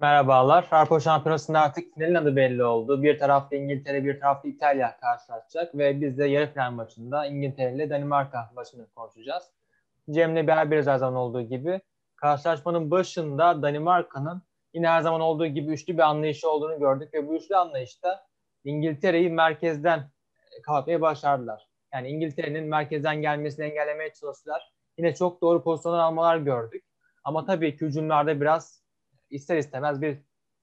Merhabalar. Avrupa Şampiyonası'nda artık finalin adı belli oldu. Bir tarafta İngiltere, bir tarafta İtalya karşılaşacak ve biz de yarı final maçında İngiltere ile Danimarka maçını konuşacağız. Cem'le beraberiz her zaman olduğu gibi. Karşılaşmanın başında Danimarka'nın yine her zaman olduğu gibi üçlü bir anlayışı olduğunu gördük ve bu üçlü anlayışta İngiltere'yi merkezden kapatmaya başardılar. Yani İngiltere'nin merkezden gelmesini engellemeye çalıştılar. Yine çok doğru pozisyonlar almalar gördük. Ama tabii ki hücumlarda biraz ister istemez bir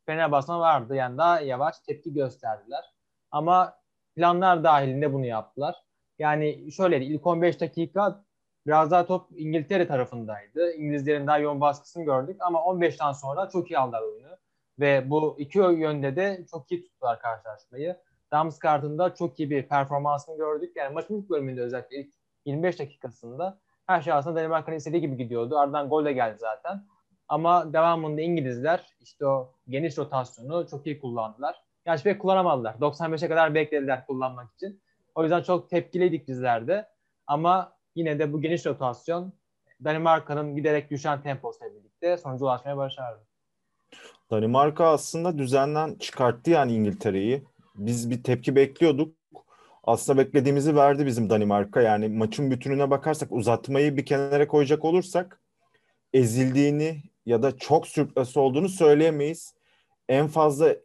frene basma vardı. Yani daha yavaş tepki gösterdiler. Ama planlar dahilinde bunu yaptılar. Yani şöyle ilk 15 dakika biraz daha top İngiltere tarafındaydı. İngilizlerin daha yoğun baskısını gördük ama 15'ten sonra çok iyi aldılar oyunu. Ve bu iki yönde de çok iyi tuttular karşılaşmayı. Damsgaard'ın çok iyi bir performansını gördük. Yani maçın ilk bölümünde özellikle ilk 25 dakikasında her şey aslında Danimarka'nın istediği gibi gidiyordu. Ardından gol de geldi zaten. Ama devamında İngilizler işte o geniş rotasyonu çok iyi kullandılar. Gerçi pek kullanamadılar. 95'e kadar beklediler kullanmak için. O yüzden çok tepkiliydik bizler de. Ama yine de bu geniş rotasyon Danimarka'nın giderek düşen temposuyla birlikte sonuca ulaşmaya başardı. Danimarka aslında düzenden çıkarttı yani İngiltere'yi. Biz bir tepki bekliyorduk. Aslında beklediğimizi verdi bizim Danimarka. Yani maçın bütününe bakarsak uzatmayı bir kenara koyacak olursak ezildiğini ya da çok sürklası olduğunu söyleyemeyiz. En fazla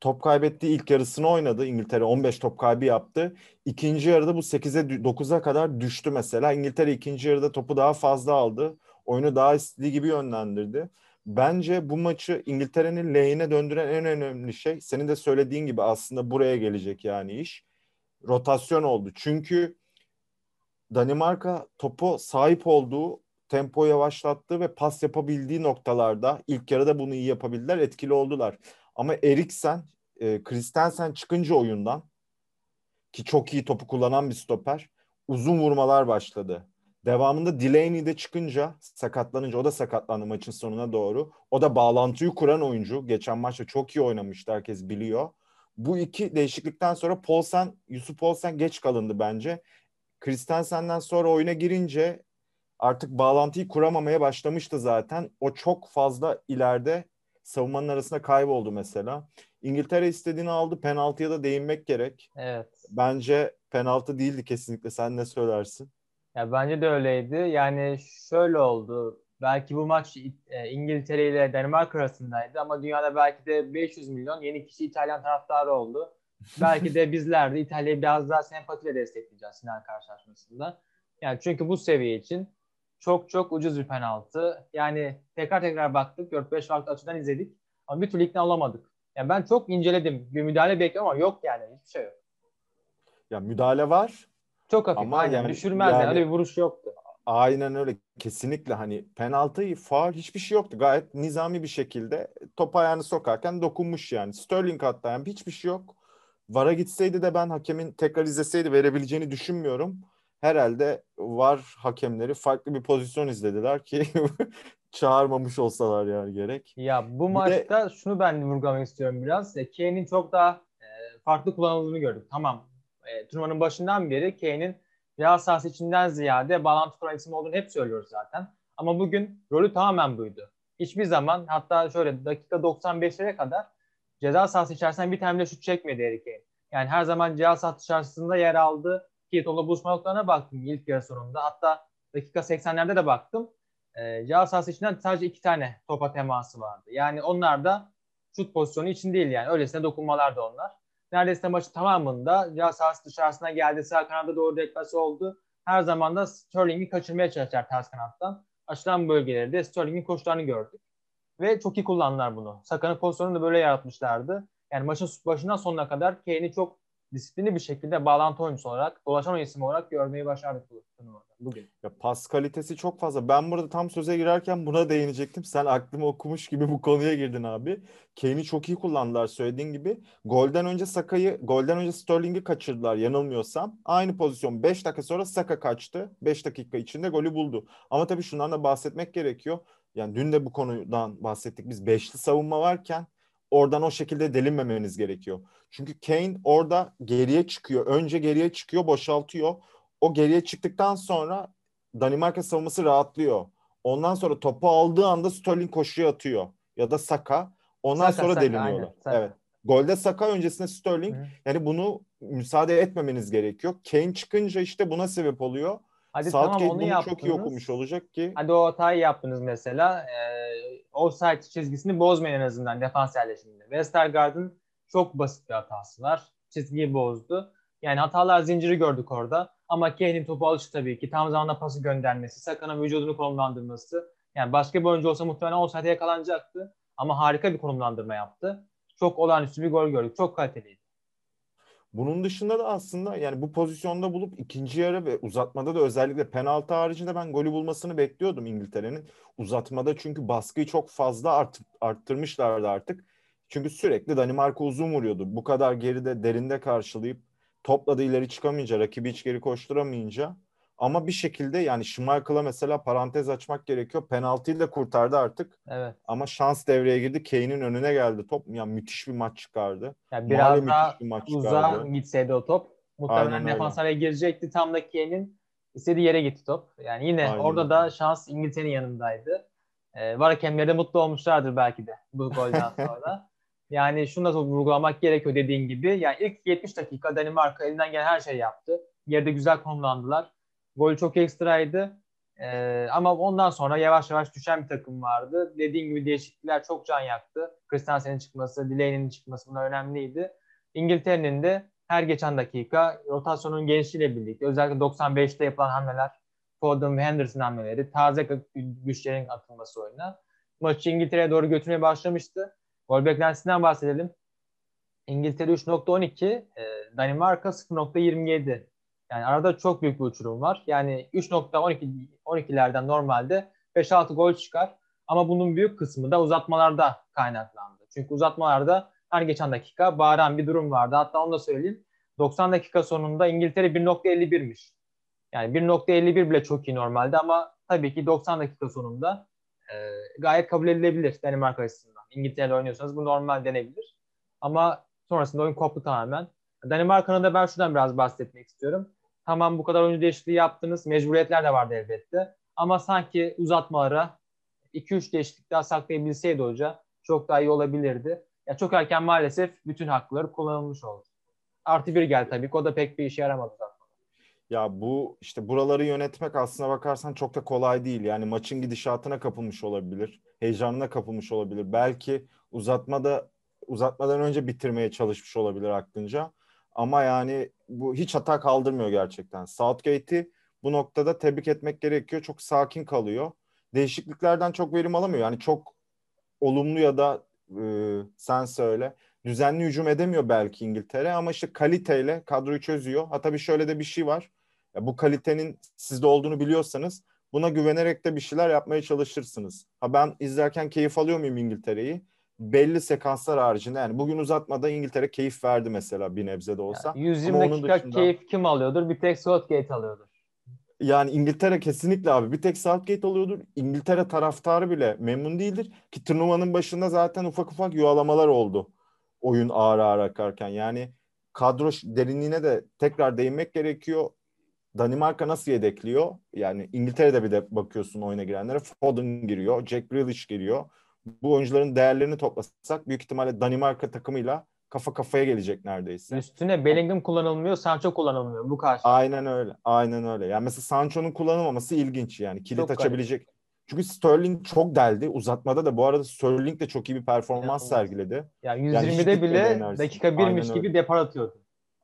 top kaybettiği ilk yarısını oynadı. İngiltere 15 top kaybı yaptı. İkinci yarıda bu 8'e 9'a kadar düştü mesela. İngiltere ikinci yarıda topu daha fazla aldı. Oyunu daha istediği gibi yönlendirdi. Bence bu maçı İngiltere'nin lehine döndüren en önemli şey senin de söylediğin gibi aslında buraya gelecek yani iş. Rotasyon oldu. Çünkü Danimarka topu sahip olduğu tempo yavaşlattı ve pas yapabildiği noktalarda ilk yarıda bunu iyi yapabildiler, etkili oldular. Ama Eriksen, e, Christensen çıkınca oyundan ki çok iyi topu kullanan bir stoper uzun vurmalar başladı. Devamında Delaney de çıkınca sakatlanınca o da sakatlandı maçın sonuna doğru. O da bağlantıyı kuran oyuncu. Geçen maçta çok iyi oynamıştı herkes biliyor. Bu iki değişiklikten sonra Paulsen, Yusuf Paulsen geç kalındı bence. Christensen'den sonra oyuna girince artık bağlantıyı kuramamaya başlamıştı zaten. O çok fazla ileride savunmanın arasında kayboldu mesela. İngiltere istediğini aldı. Penaltıya da değinmek gerek. Evet. Bence penaltı değildi kesinlikle. Sen ne söylersin? Ya bence de öyleydi. Yani şöyle oldu. Belki bu maç e, İngiltere ile Danimarka arasındaydı ama dünyada belki de 500 milyon yeni kişi İtalyan taraftarı oldu. belki de bizler de İtalya'yı biraz daha sempatiyle destekleyeceğiz final karşılaşmasında. Yani çünkü bu seviye için çok çok ucuz bir penaltı. Yani tekrar tekrar baktık. 4-5 farklı açıdan izledik. Ama bir türlü ikna olamadık. Yani ben çok inceledim. Bir müdahale bekliyorum ama yok yani. Hiçbir şey yok. Ya müdahale var. Çok hafif. Ama aynen. Yani, Düşürmez yani, yani. Öyle bir vuruş yoktu. Aynen öyle. Kesinlikle hani penaltı, faul hiçbir şey yoktu. Gayet nizami bir şekilde top ayağını sokarken dokunmuş yani. Sterling hatta yani hiçbir şey yok. VAR'a gitseydi de ben hakemin tekrar izleseydi verebileceğini düşünmüyorum herhalde var hakemleri farklı bir pozisyon izlediler ki çağırmamış olsalar yani gerek. Ya bu bir maçta de... şunu ben vurgulamak istiyorum biraz. E, Kane'in çok daha e, farklı kullanıldığını gördük. Tamam. E, turnuvanın başından beri Kane'in Real sahası içinden ziyade bağlantı kuran isim olduğunu hep söylüyoruz zaten. Ama bugün rolü tamamen buydu. Hiçbir zaman hatta şöyle dakika 95'lere kadar ceza sahası içerisinden bir tane bile şut çekmedi Harry Kane. Yani her zaman ceza sahası içerisinde yer aldı ki topla buluşma noktalarına baktım ilk yarı sonunda. Hatta dakika 80'lerde de baktım. E, ceza sahası içinden sadece iki tane topa teması vardı. Yani onlar da şut pozisyonu için değil yani. Öylesine dokunmalar da onlar. Neredeyse maçı tamamında ceza dışarısına geldi. Sağ kanada doğru deklası oldu. Her zaman da Sterling'i kaçırmaya çalışacak ters kanattan. Açılan bölgelerde Sterling'in koşularını gördük. Ve çok iyi kullandılar bunu. Sakan'ın pozisyonunu da böyle yaratmışlardı. Yani maçın başından sonuna kadar Kane'i çok disiplinli bir şekilde bağlantı oyuncusu olarak, dolaşan isim olarak görmeyi başardık bugün. Ya pas kalitesi çok fazla. Ben burada tam söze girerken buna değinecektim. Sen aklımı okumuş gibi bu konuya girdin abi. Kane'i çok iyi kullandılar söylediğin gibi. Golden önce Saka'yı, golden önce Sterling'i kaçırdılar yanılmıyorsam. Aynı pozisyon 5 dakika sonra Saka kaçtı. 5 dakika içinde golü buldu. Ama tabii şundan da bahsetmek gerekiyor. Yani dün de bu konudan bahsettik. Biz beşli savunma varken oradan o şekilde delinmemeniz gerekiyor. Çünkü Kane orada geriye çıkıyor. Önce geriye çıkıyor, boşaltıyor. O geriye çıktıktan sonra Danimarka savunması rahatlıyor. Ondan sonra topu aldığı anda Sterling koşuya atıyor. Ya da Saka. Ondan Saka, sonra Saka, deliniyorlar. aynen, Saka. evet. Golde Saka öncesinde Sterling. Hı. Yani bunu müsaade etmemeniz gerekiyor. Kane çıkınca işte buna sebep oluyor. Hadi Southgate tamam onu bunu yaptınız. çok iyi okumuş olacak ki. Hadi o hatayı yaptınız mesela. E, offside çizgisini bozmayın en azından defans yerleşiminde. Westergaard'ın çok basit bir hatası var. Çizgiyi bozdu. Yani hatalar zinciri gördük orada. Ama Kane'in topu alışı tabii ki. Tam zamanda pası göndermesi, Saka'nın vücudunu konumlandırması. Yani başka bir oyuncu olsa muhtemelen offside'e yakalanacaktı. Ama harika bir konumlandırma yaptı. Çok olağanüstü bir gol gördük. Çok kaliteliydi. Bunun dışında da aslında yani bu pozisyonda bulup ikinci yarı ve uzatmada da özellikle penaltı haricinde ben golü bulmasını bekliyordum İngiltere'nin. Uzatmada çünkü baskıyı çok fazla art, arttırmışlardı artık. Çünkü sürekli Danimarka uzun vuruyordu. Bu kadar geride derinde karşılayıp topla da ileri çıkamayınca, rakibi hiç geri koşturamayınca ama bir şekilde yani Schmeichel'a mesela parantez açmak gerekiyor. Penaltıyı da kurtardı artık. Evet. Ama şans devreye girdi. Kane'in önüne geldi top. Yani müthiş bir maç çıkardı. Yani biraz müthiş daha bir maç uzağa çıkardı. gitseydi o top muhtemelen defans araya girecekti. Tam da Kane'in istediği yere gitti top. Yani yine Aynen orada da şans İngiltere'nin yanındaydı. Ee, var hakemleri de mutlu olmuşlardır belki de bu golden sonra. yani şunu da vurgulamak gerekiyor dediğin gibi. Yani ilk 70 dakika Danimarka elinden gelen her şeyi yaptı. Yerde güzel konumlandılar. Gol çok ekstraydı. Ee, ama ondan sonra yavaş yavaş düşen bir takım vardı. Dediğin gibi değişiklikler çok can yaktı. Christensen'in çıkması, Delaney'nin çıkması bunlar önemliydi. İngiltere'nin de her geçen dakika rotasyonun genişliğiyle birlikte özellikle 95'te yapılan hamleler, Foden ve Henderson hamleleri, taze güçlerin atılması oyuna maçı İngiltere'ye doğru götürmeye başlamıştı. Gol beklentisinden bahsedelim. İngiltere 3.12, e, Danimarka 0.27. Yani arada çok büyük bir uçurum var. Yani 3.12 12'lerden normalde 5-6 gol çıkar. Ama bunun büyük kısmı da uzatmalarda kaynaklandı. Çünkü uzatmalarda her geçen dakika bağıran bir durum vardı. Hatta onu da söyleyeyim. 90 dakika sonunda İngiltere 1.51'miş. Yani 1.51 bile çok iyi normalde ama tabii ki 90 dakika sonunda e, gayet kabul edilebilir Danimarka açısından. İngiltere'de oynuyorsanız bu normal denebilir. Ama sonrasında oyun koptu tamamen. Danimarka'nın da ben şuradan biraz bahsetmek istiyorum. Tamam bu kadar oyuncu değişikliği yaptınız. Mecburiyetler de vardı elbette. Ama sanki uzatmalara 2-3 değişiklik daha saklayabilseydi hoca çok daha iyi olabilirdi. Ya çok erken maalesef bütün hakları kullanılmış oldu. Artı bir geldi tabii ki. O da pek bir işe yaramadı zaten. Ya bu işte buraları yönetmek aslına bakarsan çok da kolay değil. Yani maçın gidişatına kapılmış olabilir. Heyecanına kapılmış olabilir. Belki uzatmada uzatmadan önce bitirmeye çalışmış olabilir aklınca. Ama yani bu hiç hata kaldırmıyor gerçekten. Southgate'i bu noktada tebrik etmek gerekiyor. Çok sakin kalıyor. Değişikliklerden çok verim alamıyor. Yani çok olumlu ya da e, sen söyle düzenli hücum edemiyor belki İngiltere ama işte kaliteyle kadroyu çözüyor. Ha tabii şöyle de bir şey var. Ya bu kalitenin sizde olduğunu biliyorsanız buna güvenerek de bir şeyler yapmaya çalışırsınız. Ha ben izlerken keyif alıyor muyum İngiltere'yi? Belli sekanslar haricinde yani bugün uzatmada İngiltere keyif verdi mesela bir nebze de olsa. Yani 120 Ama onun dakika dışında- keyif kim alıyordur? Bir tek Southgate alıyordur. Yani İngiltere kesinlikle abi bir tek Southgate oluyordur. İngiltere taraftarı bile memnun değildir. Ki turnuvanın başında zaten ufak ufak yuvalamalar oldu. Oyun ağır ağır akarken. Yani kadro derinliğine de tekrar değinmek gerekiyor. Danimarka nasıl yedekliyor? Yani İngiltere'de bir de bakıyorsun oyuna girenlere. Foden giriyor, Jack Grealish giriyor. Bu oyuncuların değerlerini toplasak büyük ihtimalle Danimarka takımıyla kafa kafaya gelecek neredeyse. Üstüne Bellingham kullanılmıyor, Sancho kullanılmıyor. Bu karşı. Aynen öyle. Aynen öyle. Yani mesela Sancho'nun kullanılmaması ilginç yani. Kilit Çok garip. açabilecek. Çünkü Sterling çok deldi. Uzatmada da bu arada Sterling de çok iyi bir performans İnanılmaz. sergiledi. Yani Yani hiç 120'de bitmedi bile dakika birmiş Aynen gibi öyle. depar atıyordu.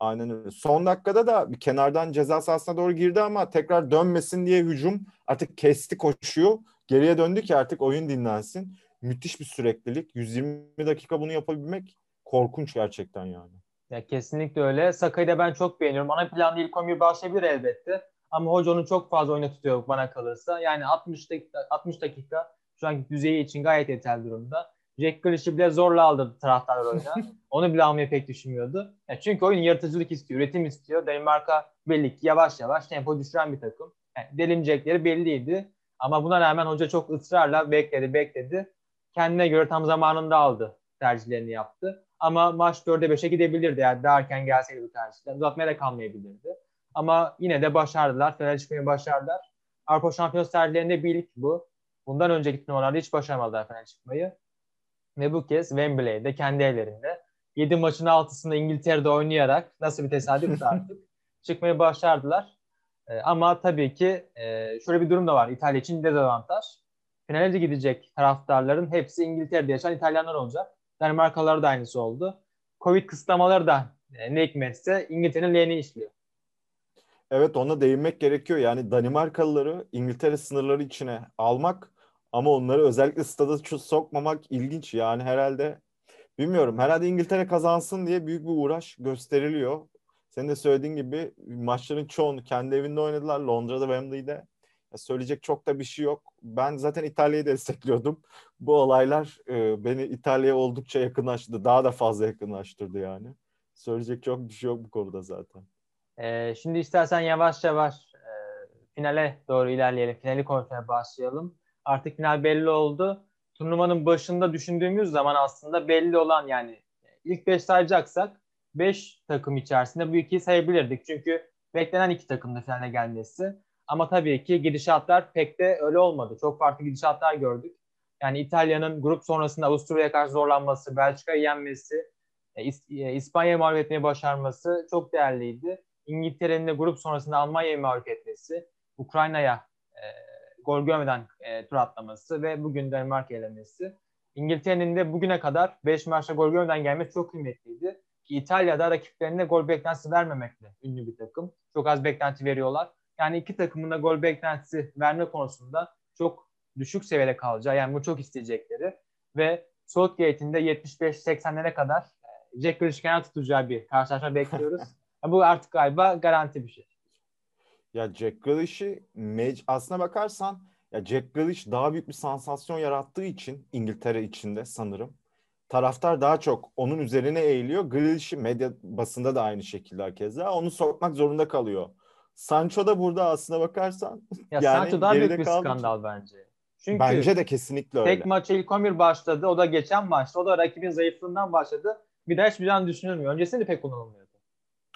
Aynen öyle. Son dakikada da bir kenardan ceza sahasına doğru girdi ama tekrar dönmesin diye hücum artık kesti koşuyor. Geriye döndü ki artık oyun dinlensin. Müthiş bir süreklilik. 120 dakika bunu yapabilmek korkunç gerçekten yani. Ya kesinlikle öyle. Sakay'ı da ben çok beğeniyorum. Ana planda ilk 11 başlayabilir elbette. Ama hoca onu çok fazla oyuna tutuyor bana kalırsa. Yani 60 dakika, 60 dakika şu anki düzeyi için gayet yeterli durumda. Jack Grealish'i bile zorla aldı taraftarlar oyuna. Onu bile almayı pek düşünmüyordu. Ya çünkü oyun yaratıcılık istiyor, üretim istiyor. Danimarka belli ki yavaş yavaş tempo düşüren bir takım. Yani delinecekleri belliydi. Ama buna rağmen hoca çok ısrarla bekledi, bekledi. Kendine göre tam zamanında aldı tercihlerini yaptı. Ama maç 4'e 5'e gidebilirdi. Yani daha erken gelseydi bu tercihler. Uzatmaya da kalmayabilirdi. Ama yine de başardılar. Finale çıkmayı başardılar. Avrupa Şampiyonası tarihlerinde bir ilk bu. Bundan önceki turnuvalarda hiç başaramadılar finale çıkmayı. Ve bu kez Wembley'de kendi evlerinde 7 maçın 6'sında İngiltere'de oynayarak nasıl bir tesadüf artık çıkmayı başardılar. E, ama tabii ki e, şöyle bir durum da var İtalya için dezavantaj. Finale gidecek taraftarların hepsi İngiltere'de yaşayan İtalyanlar olacak. Danimarkalılar da aynısı oldu. Covid kısıtlamaları da e, ne hikmetse İngiltere'nin lehine işliyor. Evet ona değinmek gerekiyor. Yani Danimarkalıları İngiltere sınırları içine almak ama onları özellikle stada sokmamak ilginç. Yani herhalde bilmiyorum herhalde İngiltere kazansın diye büyük bir uğraş gösteriliyor. Senin de söylediğin gibi maçların çoğunu kendi evinde oynadılar. Londra'da Wembley'de. Ya söyleyecek çok da bir şey yok. Ben zaten İtalya'yı destekliyordum. Bu olaylar e, beni İtalya'ya oldukça yakınlaştırdı. Daha da fazla yakınlaştırdı yani. Söyleyecek çok bir şey yok bu konuda zaten. Ee, şimdi istersen yavaş yavaş e, finale doğru ilerleyelim. Finali konuşmaya başlayalım. Artık final belli oldu. Turnuvanın başında düşündüğümüz zaman aslında belli olan yani ilk 5 sayacaksak 5 takım içerisinde bu ikiyi sayabilirdik. Çünkü beklenen iki takımda finale gelmesi. Ama tabii ki gidişatlar pek de öyle olmadı. Çok farklı gidişatlar gördük. Yani İtalya'nın grup sonrasında Avusturya'ya karşı zorlanması, Belçika'yı yenmesi, e, e, İspanya'yı mağlup etmeyi başarması çok değerliydi. İngiltere'nin de grup sonrasında Almanya'yı mağlup etmesi, Ukrayna'ya e, gol görmeden e, tur atlaması ve bugün Danimarka elemesi. İngiltere'nin de bugüne kadar 5 maçta gol görmeden gelmesi çok kıymetliydi. Ki İtalya'da rakiplerine gol beklentisi vermemekle ünlü bir takım. Çok az beklenti veriyorlar. Yani iki takımın da gol beklentisi verme konusunda çok düşük seviyede kalacağı. Yani bu çok isteyecekleri. Ve Southgate'in de 75-80'lere kadar e, Jack Grealish kenar tutacağı bir karşılaşma bekliyoruz. bu artık galiba garanti bir şey. Ya Jack Grealish'i aslına bakarsan ya Jack Grealish daha büyük bir sansasyon yarattığı için İngiltere içinde sanırım. Taraftar daha çok onun üzerine eğiliyor. Grealish'i medya basında da aynı şekilde keza onu sokmak zorunda kalıyor. Sancho da burada aslına bakarsan ya yani Sancho daha büyük bir skandal bence. Çünkü bence de kesinlikle öyle. Tek maça ilk 11 başladı. O da geçen maçta. O da rakibin zayıflığından başladı. Bir daha hiçbir zaman düşünülmüyor. Öncesinde de pek kullanılmıyordu.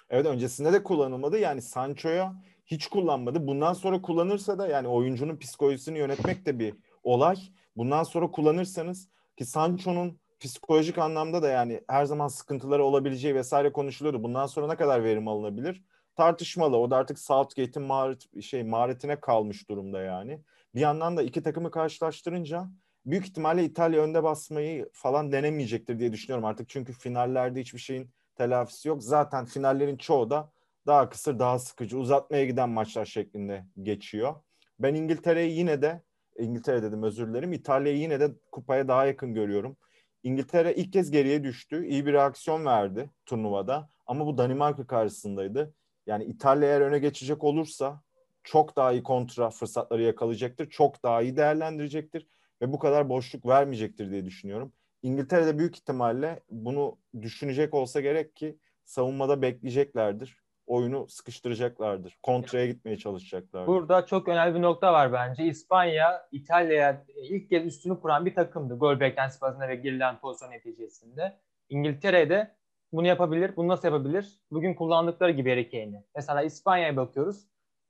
Evet öncesinde de kullanılmadı. Yani Sancho'ya hiç kullanmadı. Bundan sonra kullanırsa da yani oyuncunun psikolojisini yönetmek de bir olay. Bundan sonra kullanırsanız ki Sancho'nun psikolojik anlamda da yani her zaman sıkıntıları olabileceği vesaire konuşuluyordu. Bundan sonra ne kadar verim alınabilir? Tartışmalı. O da artık Southgate'in maharet, şey, maharetine kalmış durumda yani. Bir yandan da iki takımı karşılaştırınca büyük ihtimalle İtalya önde basmayı falan denemeyecektir diye düşünüyorum artık. Çünkü finallerde hiçbir şeyin telafisi yok. Zaten finallerin çoğu da daha kısır, daha sıkıcı, uzatmaya giden maçlar şeklinde geçiyor. Ben İngiltere'yi yine de, İngiltere dedim özür dilerim, İtalya'yı yine de kupaya daha yakın görüyorum. İngiltere ilk kez geriye düştü. İyi bir reaksiyon verdi turnuvada. Ama bu Danimarka karşısındaydı. Yani İtalya eğer öne geçecek olursa çok daha iyi kontra fırsatları yakalayacaktır. Çok daha iyi değerlendirecektir ve bu kadar boşluk vermeyecektir diye düşünüyorum. İngiltere'de büyük ihtimalle bunu düşünecek olsa gerek ki savunmada bekleyeceklerdir. Oyunu sıkıştıracaklardır. Kontraya gitmeye çalışacaklardır. Burada çok önemli bir nokta var bence. İspanya, İtalya'ya ilk kez üstünü kuran bir takımdı. Gol beklentisi bazında ve girilen pozisyon neticesinde. İngiltere'de bunu yapabilir. Bunu nasıl yapabilir? Bugün kullandıkları gibi Harry Kane'i. Mesela İspanya'ya bakıyoruz.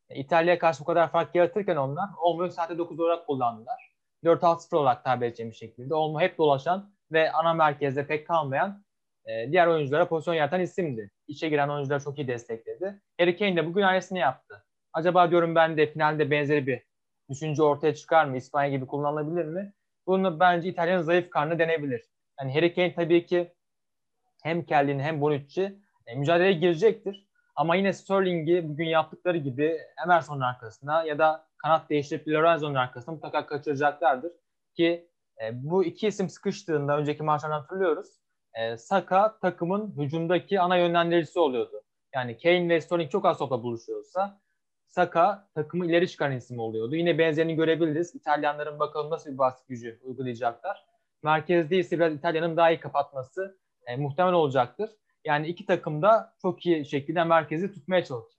E, İtalya'ya karşı bu kadar fark yaratırken onlar Olmo'yu saatte 9 olarak kullandılar. 4-6-0 olarak tabir edeceğim şekilde. Olmo hep dolaşan ve ana merkezde pek kalmayan e, diğer oyunculara pozisyon yaratan isimdi. İçe giren oyuncular çok iyi destekledi. Harry Kane de bugün aynısını yaptı. Acaba diyorum ben de finalde benzeri bir düşünce ortaya çıkar mı? İspanya gibi kullanılabilir mi? Bunu bence İtalya'nın zayıf karnı denebilir. Yani Harry Kane tabii ki hem Kelly'nin hem Bonucci e, mücadeleye girecektir. Ama yine Sterling'i bugün yaptıkları gibi Emerson'un arkasına ya da kanat değiştirip Lorenzo'nun arkasına mutlaka kaçıracaklardır. Ki e, bu iki isim sıkıştığında önceki maçlardan hatırlıyoruz. E, Saka takımın hücumdaki ana yönlendiricisi oluyordu. Yani Kane ve Sterling çok az topla buluşuyorsa Saka takımı ileri çıkan isim oluyordu. Yine benzerini görebiliriz. İtalyanların bakalım nasıl bir baskı gücü uygulayacaklar. Merkezde ise biraz İtalya'nın daha iyi kapatması e, muhtemel olacaktır. Yani iki takım da çok iyi şekilde merkezi tutmaya çalışacak.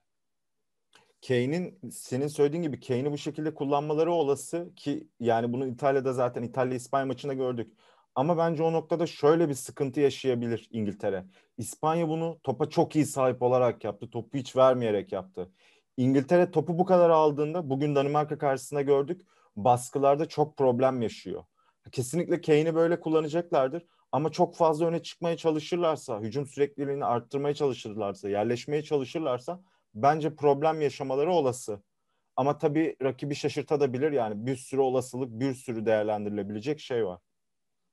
Kane'in senin söylediğin gibi Kane'i bu şekilde kullanmaları olası ki yani bunu İtalya'da zaten İtalya-İspanya maçında gördük. Ama bence o noktada şöyle bir sıkıntı yaşayabilir İngiltere. İspanya bunu topa çok iyi sahip olarak yaptı. Topu hiç vermeyerek yaptı. İngiltere topu bu kadar aldığında bugün Danimarka karşısında gördük. Baskılarda çok problem yaşıyor. Kesinlikle Kane'i böyle kullanacaklardır. Ama çok fazla öne çıkmaya çalışırlarsa, hücum sürekliliğini arttırmaya çalışırlarsa, yerleşmeye çalışırlarsa bence problem yaşamaları olası. Ama tabii rakibi şaşırtabilir yani bir sürü olasılık, bir sürü değerlendirilebilecek şey var.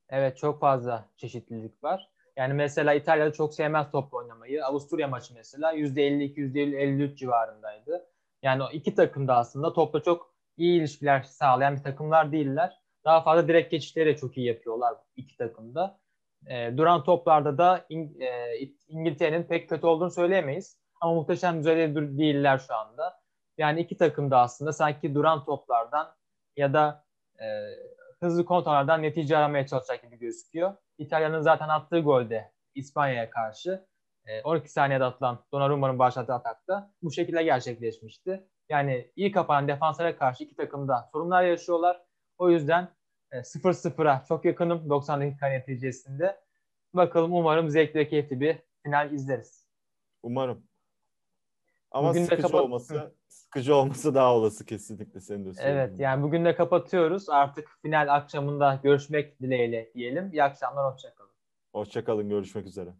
Evet çok fazla çeşitlilik var. Yani mesela İtalya'da çok sevmez top oynamayı. Avusturya maçı mesela %52, %53 civarındaydı. Yani o iki takım da aslında topla çok iyi ilişkiler sağlayan bir takımlar değiller. Daha fazla direkt geçişleri çok iyi yapıyorlar iki takımda. E, duran toplarda da İng- e, İngiltere'nin pek kötü olduğunu söyleyemeyiz. Ama muhteşem düzeyde değiller şu anda. Yani iki takım da aslında sanki duran toplardan ya da e, hızlı kontrollerden netice aramaya çalışacak gibi gözüküyor. İtalya'nın zaten attığı golde İspanya'ya karşı 12 saniyede atılan Donnarumma'nın başlattığı atakta bu şekilde gerçekleşmişti. Yani iyi kapanan defanslara karşı iki takım da sorunlar yaşıyorlar. O yüzden 0-0'a çok yakınım 90 dakika neticesinde. Bakalım umarım zevkli ve keyifli bir final izleriz. Umarım. Ama bugün sıkıcı kapat- olması, sıkıcı olması daha olası kesinlikle senin de Evet yani bugün de kapatıyoruz. Artık final akşamında görüşmek dileğiyle diyelim. İyi akşamlar, hoşçakalın. Hoşçakalın, görüşmek üzere.